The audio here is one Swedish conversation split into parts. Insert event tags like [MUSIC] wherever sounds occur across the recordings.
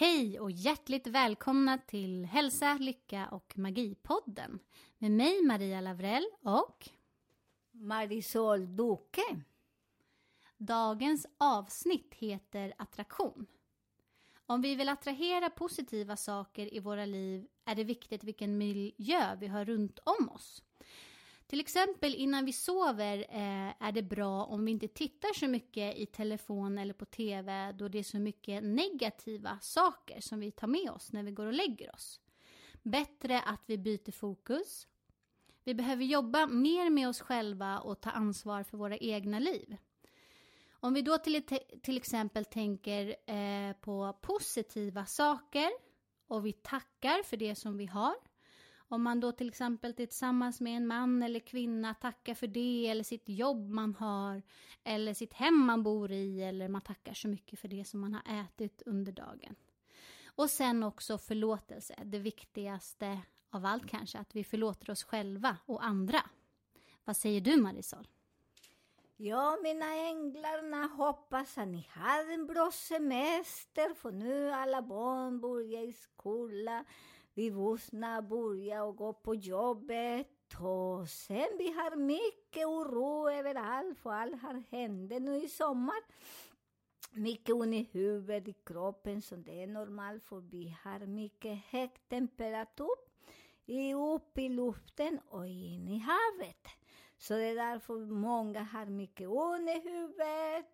Hej och hjärtligt välkomna till Hälsa, Lycka och Magipodden med mig Maria Lavrell och Marisol Duque. dagens avsnitt heter Attraktion. Om vi vill attrahera positiva saker i våra liv är det viktigt vilken miljö vi har runt om oss. Till exempel innan vi sover eh, är det bra om vi inte tittar så mycket i telefon eller på TV då det är så mycket negativa saker som vi tar med oss när vi går och lägger oss. Bättre att vi byter fokus. Vi behöver jobba mer med oss själva och ta ansvar för våra egna liv. Om vi då till, till exempel tänker eh, på positiva saker och vi tackar för det som vi har. Om man då till exempel tillsammans med en man eller kvinna tackar för det eller sitt jobb man har eller sitt hem man bor i eller man tackar så mycket för det som man har ätit under dagen. Och sen också förlåtelse, det viktigaste av allt kanske, att vi förlåter oss själva och andra. Vad säger du Marisol? Ja, mina änglarna, hoppas att ni hade en bra semester för nu alla barn börjar i skolan vi vuxna börjar och gå på jobbet. Och sen vi har mycket oro överallt för allt har hänt nu i sommar. Mycket ont i huvudet, i kroppen, så det är normalt för vi har mycket hög temperatur i- upp i luften och in i havet. Så det är därför många har mycket ont i huvudet.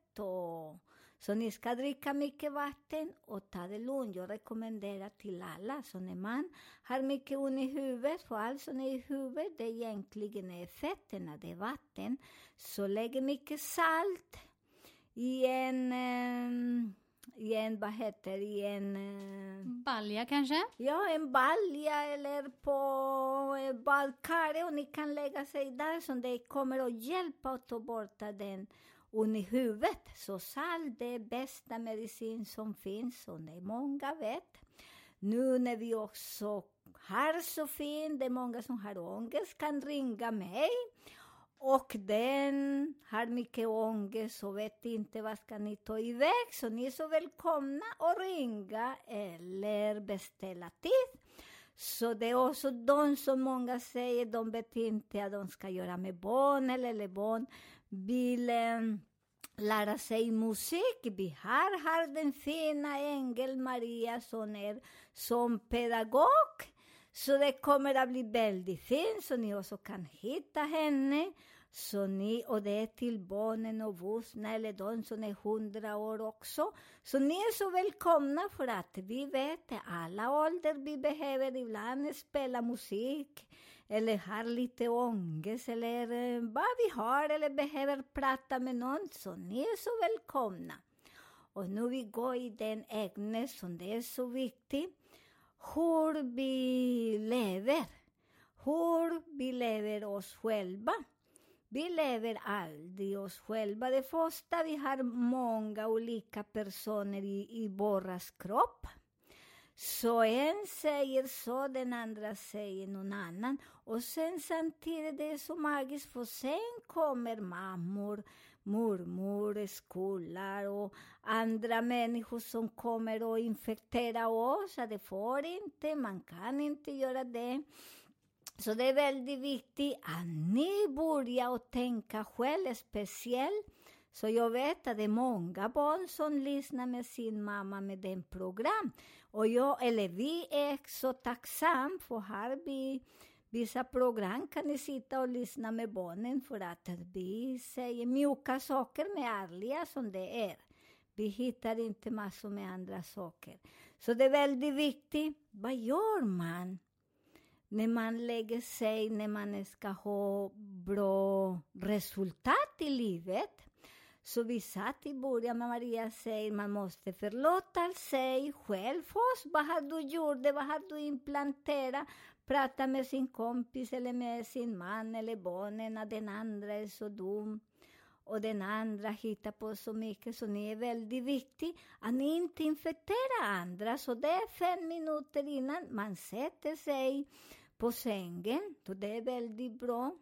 Så ni ska dricka mycket vatten och ta det lugnt. Jag rekommenderar till alla. Så när man har mycket ont i huvudet, för allt som är i huvudet, det egentligen är fetterna, det är vatten. Så lägg mycket salt i en, eh, i en, vad heter i en eh, Balja kanske? Ja, en balja eller på eh, badkaret och ni kan lägga sig där så det kommer att hjälpa att ta bort den ont i huvudet. Så salt det är bästa medicin som finns och det många vet. Nu när vi också har så fint, det är många som har ångest kan ringa mig. Och den har mycket ångest och vet inte vad ska ni ta iväg. Så ni är så välkomna att ringa eller beställa tid. Så det är också de som många säger, de vet inte att de ska göra med barn eller, eller barn vill eh, lära sig musik. Vi har, har den fina ängel Maria som är som pedagog. Så det kommer att bli väldigt fint, så ni också kan hitta henne. Så ni, och det är till barnen och vuxna, eller de som är hundra år också. Så ni är så välkomna för att vi vet att alla ålder vi behöver ibland spela musik eller har lite ångest eller eh, vad vi har eller behöver prata med någon. Så ni är så välkomna. Och nu vi går i den ämne som det är så viktigt hur vi lever. Hur vi lever oss själva. Vi lever aldrig oss själva. Det första, vi har många olika personer i, i våras kropp. Så en säger så, den andra säger någon annan. Och sen samtidigt, det är så magiskt, för sen kommer mammor, mormor, skolor och andra människor som kommer och infekterar oss. Det får inte, man kan inte göra det. Så det är väldigt viktigt att ni börjar att tänka själv speciellt. Så jag vet att det är många barn som lyssnar med sin mamma med den program. Och jag, eller vi är så tacksamma för här vi vissa program kan ni sitta och lyssna med barnen för att vi säger mjuka saker med ärliga som det är. Vi hittar inte massor med andra saker. Så det är väldigt viktigt. Vad gör man när man lägger sig, när man ska ha bra resultat i livet? Så vi satt i början med Maria säger man måste förlåta sig själv först. Vad har du gjort? Vad har du implanterat? Prata med sin kompis eller med sin man eller barnen att den andra är så dum och den andra hittar på så mycket. Så det är väldigt viktigt att ni inte infekterar andra. Så det är fem minuter innan man sätter sig på sängen. Så det är väldigt bra.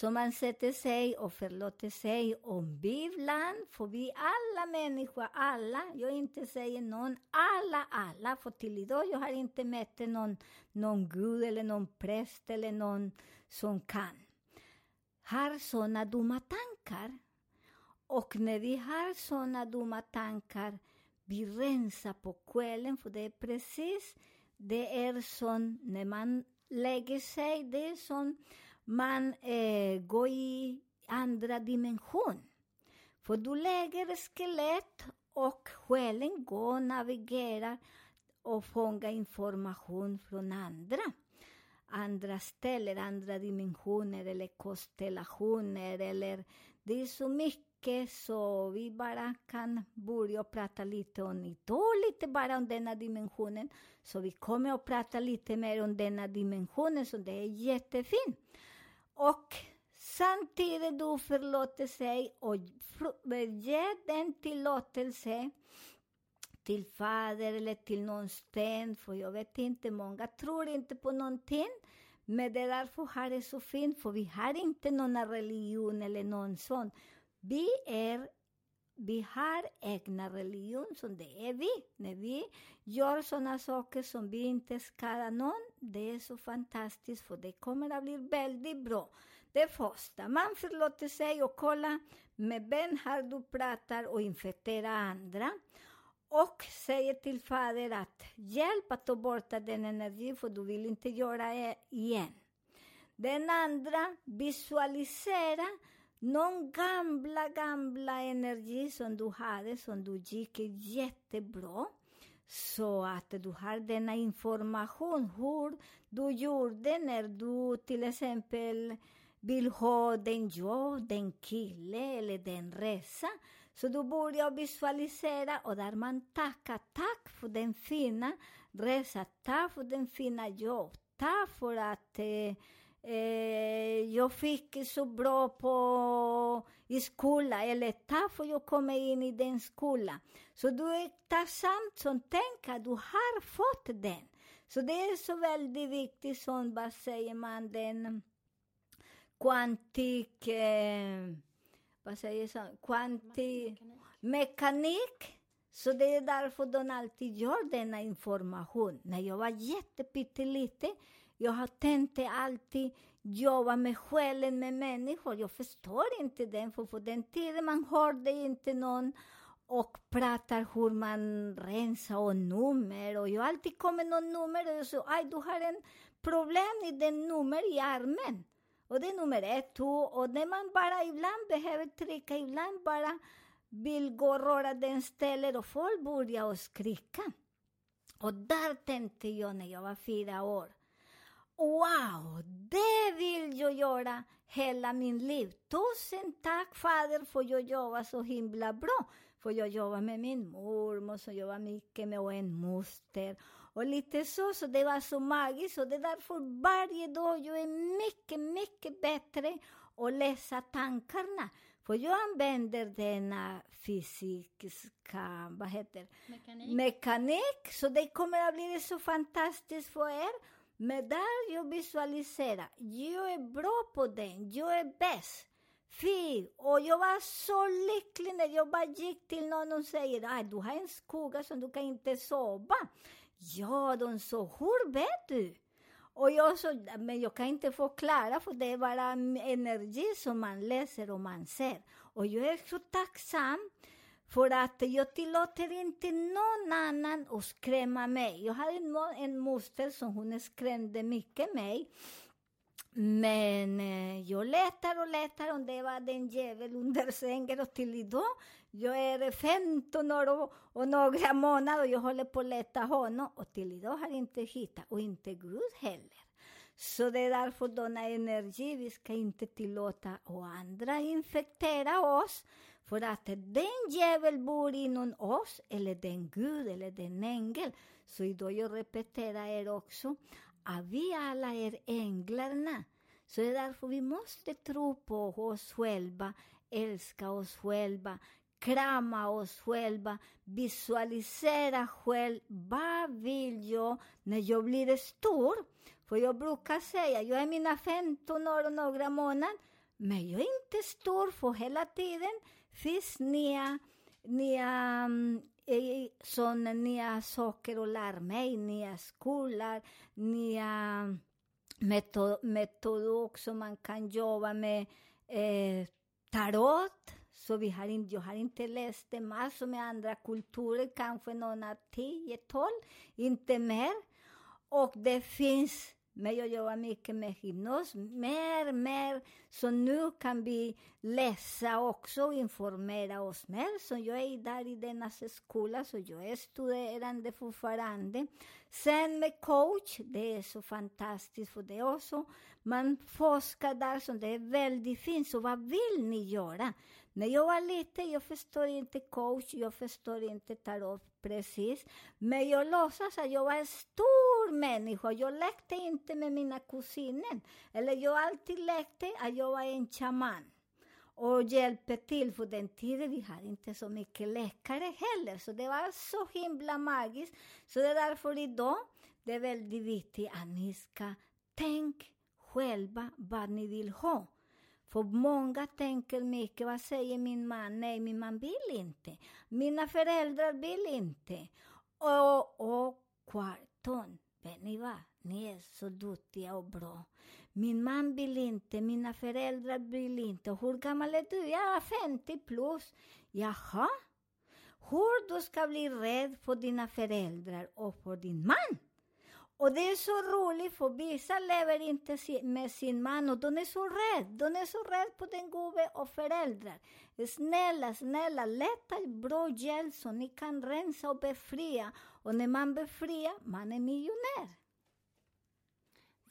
Så man sätter sig och förlåter sig om vi ibland, för vi alla människor, alla, jag inte säger någon, alla, alla, för till idag jag har inte mött någon, någon gud eller någon präst eller någon som kan, har sådana dumma tankar. Och när vi har sådana dumma tankar, vi rensar på kvällen, för det är precis, det är som när man lägger sig, det är som man eh, går i andra dimension. För du lägger skelett och själen går och navigerar och fångar information från andra. Andra ställen, andra dimensioner eller konstellationer eller det är så mycket så vi bara kan börja prata lite om idag, lite bara om denna dimensionen. Så vi kommer att prata lite mer om denna dimensionen, så det är jättefint. Och samtidigt du förlåter sig och ger den tillåtelse till fader eller till någon sten, för jag vet inte, många tror inte på någonting. Men det är därför har det så fint, för vi har inte någon religion eller någon sån. Vi är vi har egna religion, som det är vi. När vi gör sådana saker som vi inte skadar någon, det är så fantastiskt, för det kommer att bli väldigt bra. Det första, man förlåter sig och kolla med vem har du pratar och infekterar e, andra. Och säger till fader att hjälp att ta bort den energin, för du vill inte göra det igen. Den andra, visualisera någon gamla, gamla energi som du hade, som du gick jättebra. Så att du har denna information, hur du gjorde när du till exempel vill ha den jobb, den kille eller den resa. Så du börjar visualisera och där man tackar, tack för den fina resa, tack för den fina jobb, tack för att eh, eh, jag fick så bra på i skolan, eller tack för att jag kom in i den skolan. Så du är tacksam som tänker att du har fått den. Så det är så väldigt viktigt, som vad säger man, den kvantik, eh, vad säger man, kvantik, mekanik. Så det är därför de alltid gör denna information. När jag var jättepytteliten, jag har tänkt alltid jobba med själen, med människor. Jag förstår inte den, för på den tiden man hörde inte någon och pratar hur man rensar och nummer. Och jag har alltid kommit någon nummer och jag sa, aj, du har en problem i den nummer i armen. Och det är nummer ett, två, och det man bara ibland behöver trycka, ibland bara vill gå och röra den stället och folk börjar skrika. Och där tänkte jag när jag var fyra år. Wow, det vill jag göra hela min liv. Tusen tack Fader för jag jobbar så himla bra. För jag jobbar med min mormor, så jobbar mycket med och en moster. Och lite så, så det var så magiskt. Och det är därför varje dag jag är mycket, mycket bättre att läsa tankarna. För jag använder denna fysiska, vad heter Mekanik. mekanik. Så det kommer att bli så fantastiskt för er. Men där jag visualiserar, jag är bra på den, jag är bäst. Fy! Och jag var så lycklig när jag bara gick till någon och säger att du har en skugga som du kan inte sova. Ja, de sa, hur vet du? Och jag sa, men jag kan inte förklara för det är bara energi som man läser och man ser. Och jag är så tacksam för att jag tillåter inte någon annan att skrämma mig. Jag hade en, en moster som hon skrämde mycket mig. Men eh, jag letar och letar om det var den jävel under sängen och till idag. Jag är 15 år och, och några månader och jag håller på att leta honom och till idag har jag inte hittat och inte Gud heller. Så det är därför denna energi, vi ska inte tillåta och andra infektera oss. För att den djävulen bor inom oss, eller den Gud, eller den ängel. Så idag jag repeterar er också, att vi alla är änglarna. Så det är därför vi måste tro på oss själva, älska oss själva, krama oss själva, visualisera själv, vad vill jag när jag blir stor? För jag brukar säga, jag är mina 15 år och några månader, men jag är inte stor för hela tiden finns nya, nya, eh, nya saker att lära mig, nya skolor, nya metod, metod också man kan jobba med eh, tarot. Så vi har in, jag har inte läst det massor med andra kulturer, kanske några 10, 12, inte mer. Och det finns, men jag jobbar mycket med hypnos, mer, mer. Så nu kan vi läsa också och informera oss mer. Så jag är där i denna skola, så jag är studerande fortfarande. Sen med coach, det är så fantastiskt för det också. Man forskar där, så det är väldigt fint. Så vad vill ni göra? När jag var liten, jag förstår inte coach, jag förstår inte tarot precis. Men jag låtsas att jag var en stor människa. Jag lekte inte med mina kusiner. Eller jag alltid lekte att jag var en shaman. Och hjälpte till, för den tiden vi hade inte så mycket läkare heller. Så det var så himla magiskt. Så det är därför idag, det är väldigt viktigt att ni ska tänka själva vad ni vill ha. För många tänker mycket, vad säger min man? Nej, min man vill inte. Mina föräldrar vill inte. Och, och kvarton, vet ni vad? Ni är så duktiga och bra. Min man vill inte, mina föräldrar vill inte. Hur gammal är du? Jag är 50 plus. Jaha? Hur du ska bli rädd för dina föräldrar och för din man? Och det är så roligt, för vissa lever inte med sin man och de är så rädda. De är så rädda på den gubbe och föräldrar. Snälla, snälla, leta bra hjälp så ni kan rensa och befria. Och när man befriar, man är miljonär.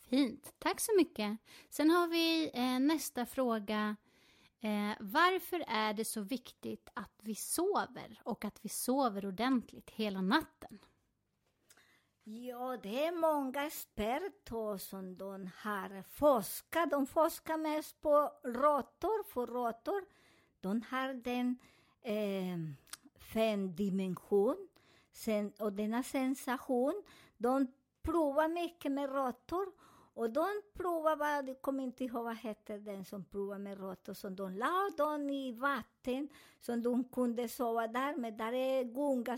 Fint, tack så mycket. Sen har vi eh, nästa fråga. Eh, varför är det så viktigt att vi sover och att vi sover ordentligt hela natten? Ja, det är många experter som de har forskat. De forskar mest på råttor, för råttor de har den eh, femdimension sen, och denna sensation. De provar mycket med råttor och de provar, vad, jag kommer inte ihåg vad heter den som provar med råttor, som de la dem i vatten så de kunde sova där, men där är gunga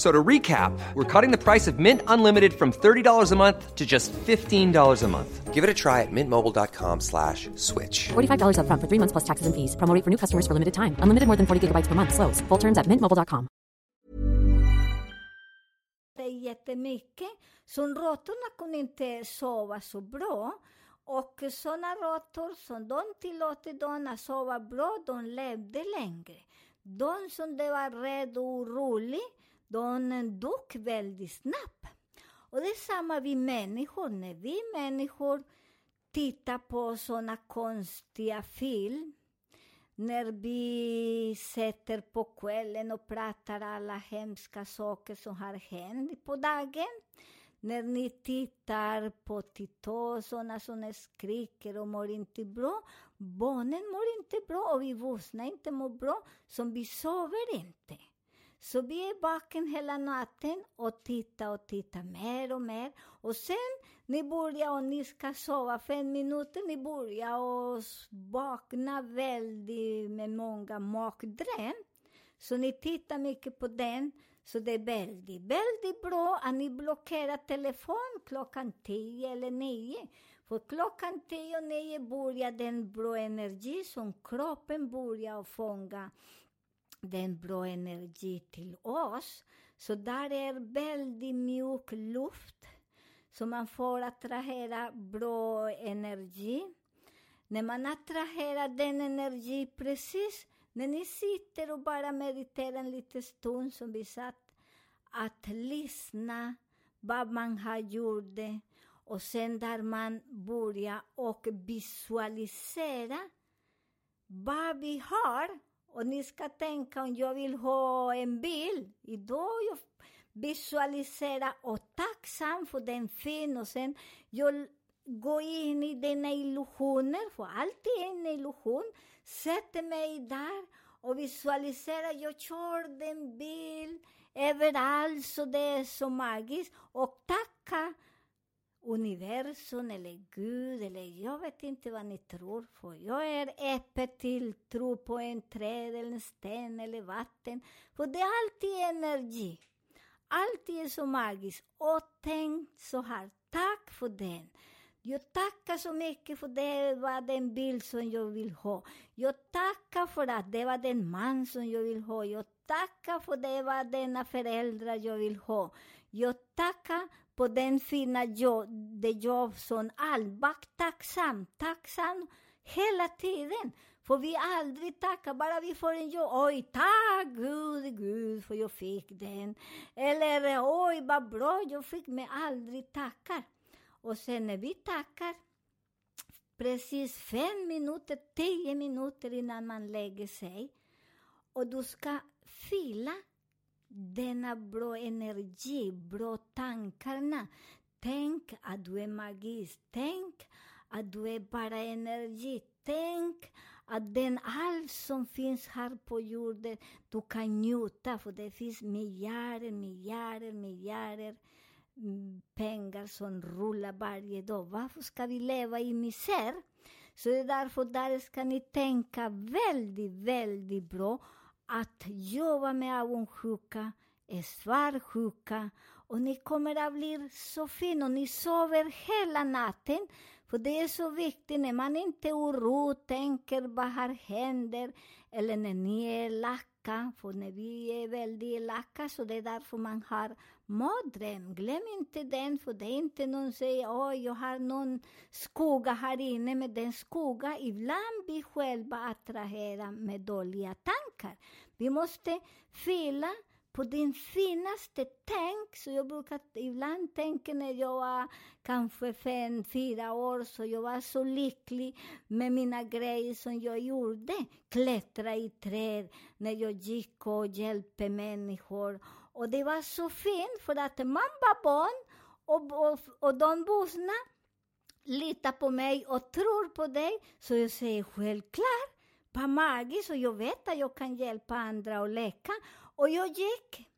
F- So to recap, we're cutting the price of Mint Unlimited from $30 a month to just $15 a month. Give it a try at mintmobile.com slash switch. $45 upfront for three months plus taxes and fees. Promo for new customers for limited time. Unlimited more than 40 gigabytes per month. Slows. Full terms at mintmobile.com. det är jättemycket. Så råttorna kunde inte sova så bra. Och sådana råttor som de tillåter dem att sova bra, de levde längre. De som det var rädda och oroliga, de dog väldigt snabbt. Och det är samma vi människor. När vi människor tittar på sådana konstiga film, när vi sätter på kvällen och pratar alla hemska saker som har hänt på dagen. när ni tittar på Tito, sådana som skriker och mår inte bra. Barnen mår inte bra och vi vuxna inte mår bra, så vi sover inte. Så vi är vaken hela natten och tittar och tittar mer och mer. Och sen, ni börjar och ni ska sova fem minuter, ni börjar och vakna väldigt med många magdröm. Så ni tittar mycket på den. Så det är väldigt, väldigt bra att ni blockerar telefon klockan 10 eller 9. För klockan 10 och 9 börjar den bra energi som kroppen börjar fånga den bra energi till oss. Så där är väldigt mjuk luft. Så man får attrahera bra energi. När man attraherar den energi precis när ni sitter och bara mediterar en liten stund som vi satt, att lyssna vad man har gjort och sen där man börjar och visualisera vad vi har. Och ni ska tänka om jag vill ha en bil. Idag jag visualiserar och tacksam för den fin och sen jag går in i denna illusioner, för allt är en illusion, sätter mig där och visualiserar, jag kör den bil överallt, så det är så magiskt. Och tacka universum eller Gud, eller jag vet inte vad ni tror på. Jag är öppen till tro på en träd, eller en sten eller vatten. För det är alltid energi. Alltid är så magiskt. Och tänk så här, tack för den. Jag tackar så mycket för det var den bild som jag vill ha. Jag tackar för att det var den man som jag vill ha. Jag tackar för det var denna föräldrar jag vill ha. Jag tackar på den fina jobb, det jobb som allback tacksam, tacksam hela tiden. För vi aldrig tackar, bara vi får en jobb. Oj, tack Gud, Gud för jag fick den. Eller oj, vad bra jag fick, men aldrig tackar. Och sen när vi tackar, precis fem minuter, tio minuter innan man lägger sig, och du ska fylla denna bra energi, bra tankarna. Tänk att du är magisk. Tänk att du är bara energi. Tänk att den allt som finns här på jorden, du kan njuta, för det finns miljarder, miljarder, miljarder pengar som rullar varje dag. Varför ska vi leva i misär? Så det är därför där ska ni tänka väldigt, väldigt bra att jobba med avundsjuka, svartsjuka och ni kommer att bli så fina och ni sover hela natten. För det är så viktigt när man inte är oro, tänker vad här händer eller när ni är elaka. För när vi är väldigt elaka så det är därför man har mardröm. Glöm inte den, för det är inte någon som säger oj, jag har någon skugga här inne, men den skugga ibland vi själva attraherar med dåliga tankar. Vi måste fylla på din finaste tänk. Så jag brukar ibland tänka när jag var kanske fem, fyra år, så jag var så lycklig med mina grejer som jag gjorde. Klättra i träd, när jag gick och hjälpte människor. Och det var så fint, för att man var barn och, och, och de vuxna litar på mig och tror på dig. Så jag säger självklart, på magiskt, och jag vet att jag kan hjälpa andra att läka. Och jag gick,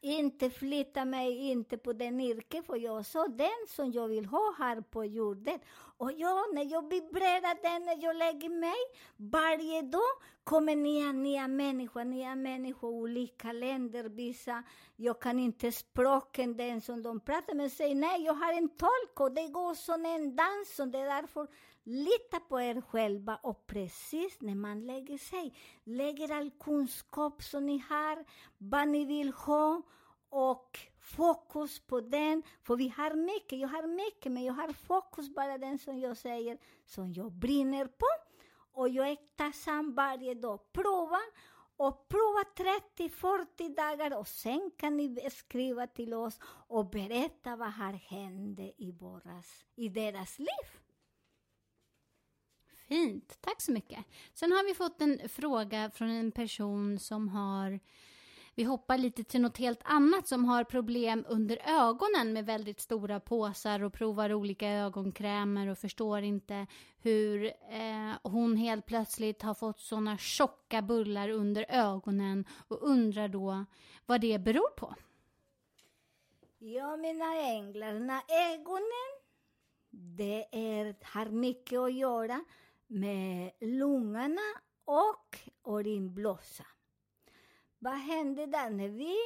inte flytta mig inte på den yrke, för jag sa den som jag vill ha här på jorden. Och jag, när jag vibrerar den, när jag lägger mig, varje dag kommer nya, nya människor, nya människor, olika länder, vissa, jag kan inte språken, den som de pratar, men säger nej, jag har en tolk och det går som en dans, och det är därför Lita på er själva och precis när man lägger sig, lägger all kunskap som ni har, vad ni vill ha och fokus på den. För vi har mycket, jag har mycket, men jag har fokus bara den som jag säger, som jag brinner på. Och jag är tacksam varje dag. Prova och prova 30-40 dagar och sen kan ni skriva till oss och berätta vad har hänt i, våras, i deras liv. Fint, tack så mycket. Sen har vi fått en fråga från en person som har Vi hoppar lite till något helt annat som har problem under ögonen med väldigt stora påsar och provar olika ögonkrämer och förstår inte hur eh, hon helt plötsligt har fått såna tjocka bullar under ögonen och undrar då vad det beror på. Ja, mina änglar, ögonen, det är, har mycket att göra med lungorna och urinblåsa. Vad händer där när vi,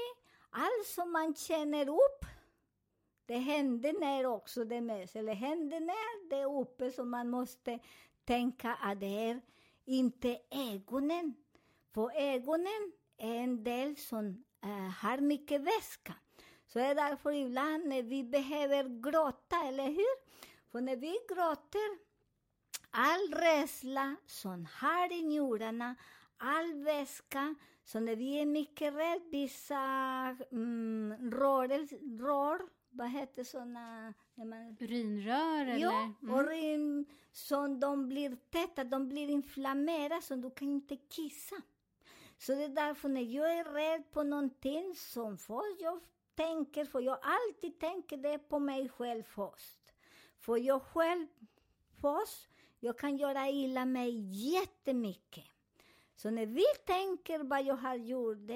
allt som man känner upp, det händer ner också det mest, eller händer ner det är uppe så man måste tänka att det är inte ögonen. För ögonen är en del som äh, har mycket vätska. Så det är därför ibland när vi behöver gråta, eller hur? För när vi gråter, all rädsla som har i njurarna, all vätska, så när vi är mycket rädda, vissa mm, rör, rör, vad heter såna, när man Urinrör eller? Ja, Mm. rim, som de blir täta, de blir inflammerade så du kan inte kissa. Så det är därför när jag är rädd på någonting som först jag tänker, för jag alltid tänker det på mig själv först. För jag själv först, jag kan göra illa mig jättemycket. Så när vi tänker vad jag har gjort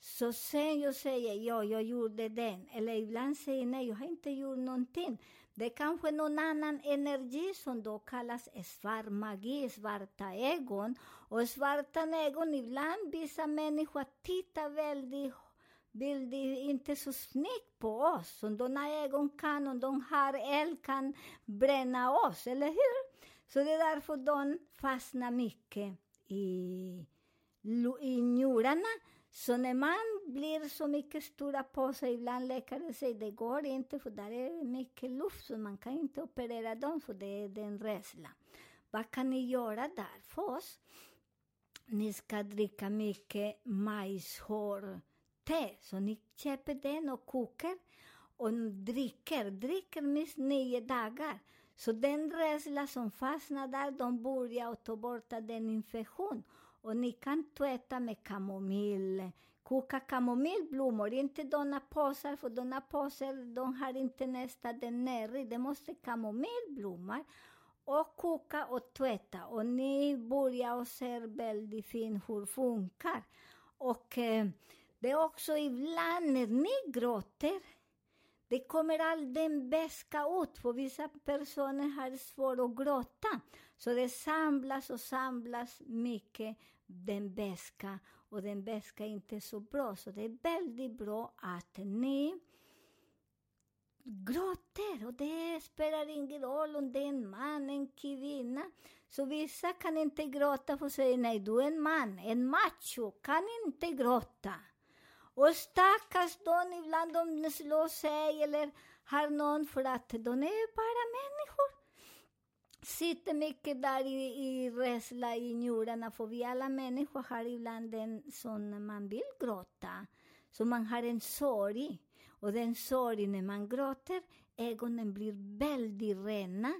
så sen jag säger ja, jag gjorde den. Eller ibland säger nej, jag har inte gjort någonting. Det är kanske någon annan energi som då kallas svart magi, svarta ögon. Och svarta ögon, ibland vissa människor tittar väldigt, väldigt inte så snyggt på oss. om de har ögon kan, och de har eld, kan bränna oss, eller hur? Så det är därför de fastnar mycket i, i njurarna. Så när man blir så mycket stora på sig, ibland läkare säger det går inte för där är mycket luft så man kan inte operera dem för det är den rädsla. Vad kan ni göra där? för oss? ni ska dricka mycket majshår te, Så ni köper den och kokar och dricker, dricker minst nio dagar. Så den rädsla som fastnar där, de börjar att ta bort den infektion. Och ni kan tvätta med kamomill, koka kamomillblommor, inte dona påsar, för dona påsar, de har inte nästan den nere, det måste kamomillblommor. Och koka och tvätta. Och ni börjar och ser väldigt fint hur det funkar. Och eh, det är också ibland när ni gråter, det kommer all den bäska ut, för vissa personer har svårt att gråta. Så det samlas och samlas mycket, den bäska, och den bäska är inte så bra. Så det är väldigt bra att ni gråter och det spelar ingen roll om det är en man, en kvinna. Så vissa kan inte gråta för att säga nej, du är en man, en macho, kan inte gråta. Och stackars de, ibland de slår sig eller har någon för att de är bara människor. Sitter mycket där i, i rädsla i njurarna, för vi alla människor har ibland en sån man vill gråta. Så man har en sorg. Och den sorgen, när man gråter, ögonen blir väldigt rena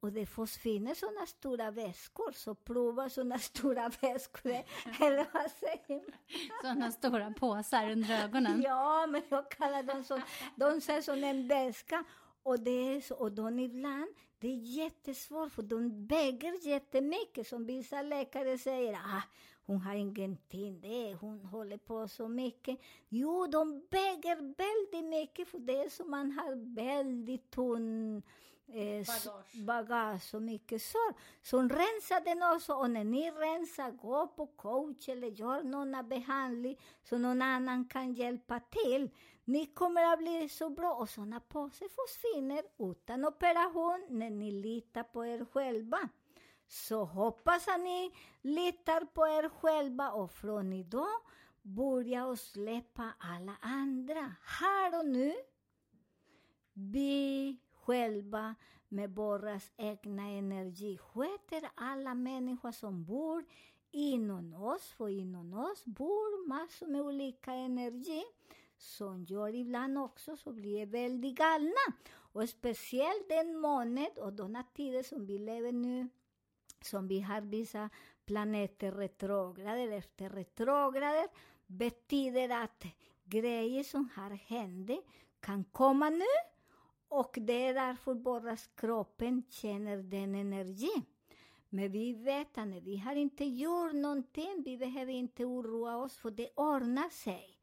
och det försvinner såna stora väskor. Så prova såna [LAUGHS] stora väskor, eller vad säger man? Sådana stora påsar under ögonen. Ja, men jag kallar dem så. De ser som en väska. Och, det är så, och de ibland, det är jättesvårt för de väger jättemycket. Som vissa läkare säger, ah, hon har ingenting, det hon håller på så mycket. Jo, de väger väldigt mycket för det är som man har väldigt tunn eh, bagage. bagage och mycket så. Så rensa den också. Och när ni rensar, gå på coach eller gör någon behandling så någon annan kan hjälpa till. Ni kommer att bli så bra och sådana påsar försvinner utan operation när ni litar på er själva. Så hoppas att ni litar på er själva och från idag börja och släppa alla andra. Här och nu, vi själva med våras egna energi sköter alla människor som bor inom oss, för inom oss bor massor med olika energi som gör ibland också så blir det väldigt galna. Och speciellt den månad och de tider som vi lever nu, som vi har vissa planeter retrograder efter retrograder, betyder att grejer som har hänt kan komma nu och det är därför bara kroppen känner den energin. Men vi vet att när vi har inte gjort någonting, vi behöver inte oroa oss för det ordnar sig.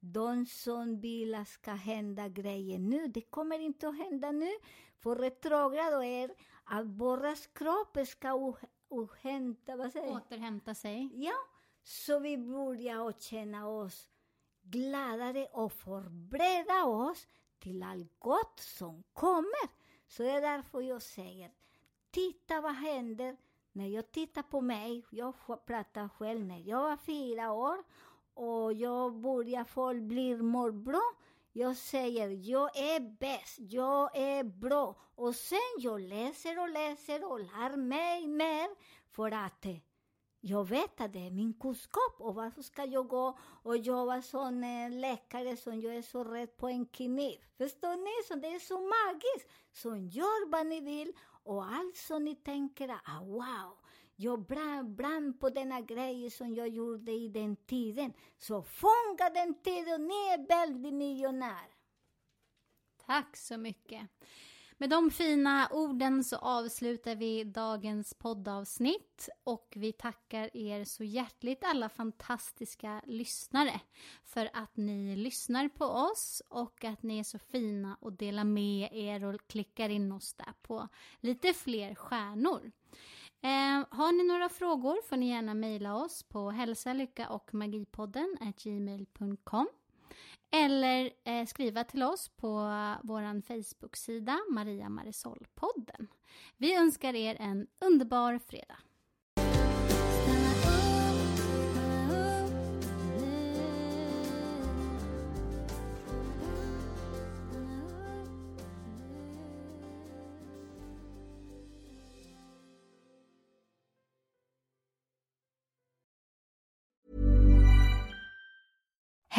De som vill att ska hända grejer nu, det kommer inte att hända nu. För retrograd är att våra kroppar ska ohämta, vad säger? Återhämta sig. Ja, så vi börjar att känna oss gladare och förbereda oss till allt gott som kommer. Så det är därför jag säger, titta vad händer när jag tittar på mig. Jag pratar själv när jag var fyra år och jag börjar få bli mår bra. Jag säger, jag är bäst, jag är bra. Och sen jag läser och läser och lär mig mer för att eh, jag vet att det är min kunskap och varför ska jag gå och jobba som läkare som jag är så rädd på en kniv? Förstår ni? Så det är så magiskt. Så gör vad ni vill och allt som ni tänker, ah, wow, jag brann, brann på denna grej som jag gjorde i den tiden. Så fånga den tiden ni är väldigt miljonär. Tack så mycket. Med de fina orden så avslutar vi dagens poddavsnitt och vi tackar er så hjärtligt alla fantastiska lyssnare för att ni lyssnar på oss och att ni är så fina och delar med er och klickar in oss där på lite fler stjärnor. Eh, har ni några frågor får ni gärna mejla oss på hälsa, lycka och magipodden gmail.com eller eh, skriva till oss på vår Facebook-sida Maria Marisol-podden. Vi önskar er en underbar fredag.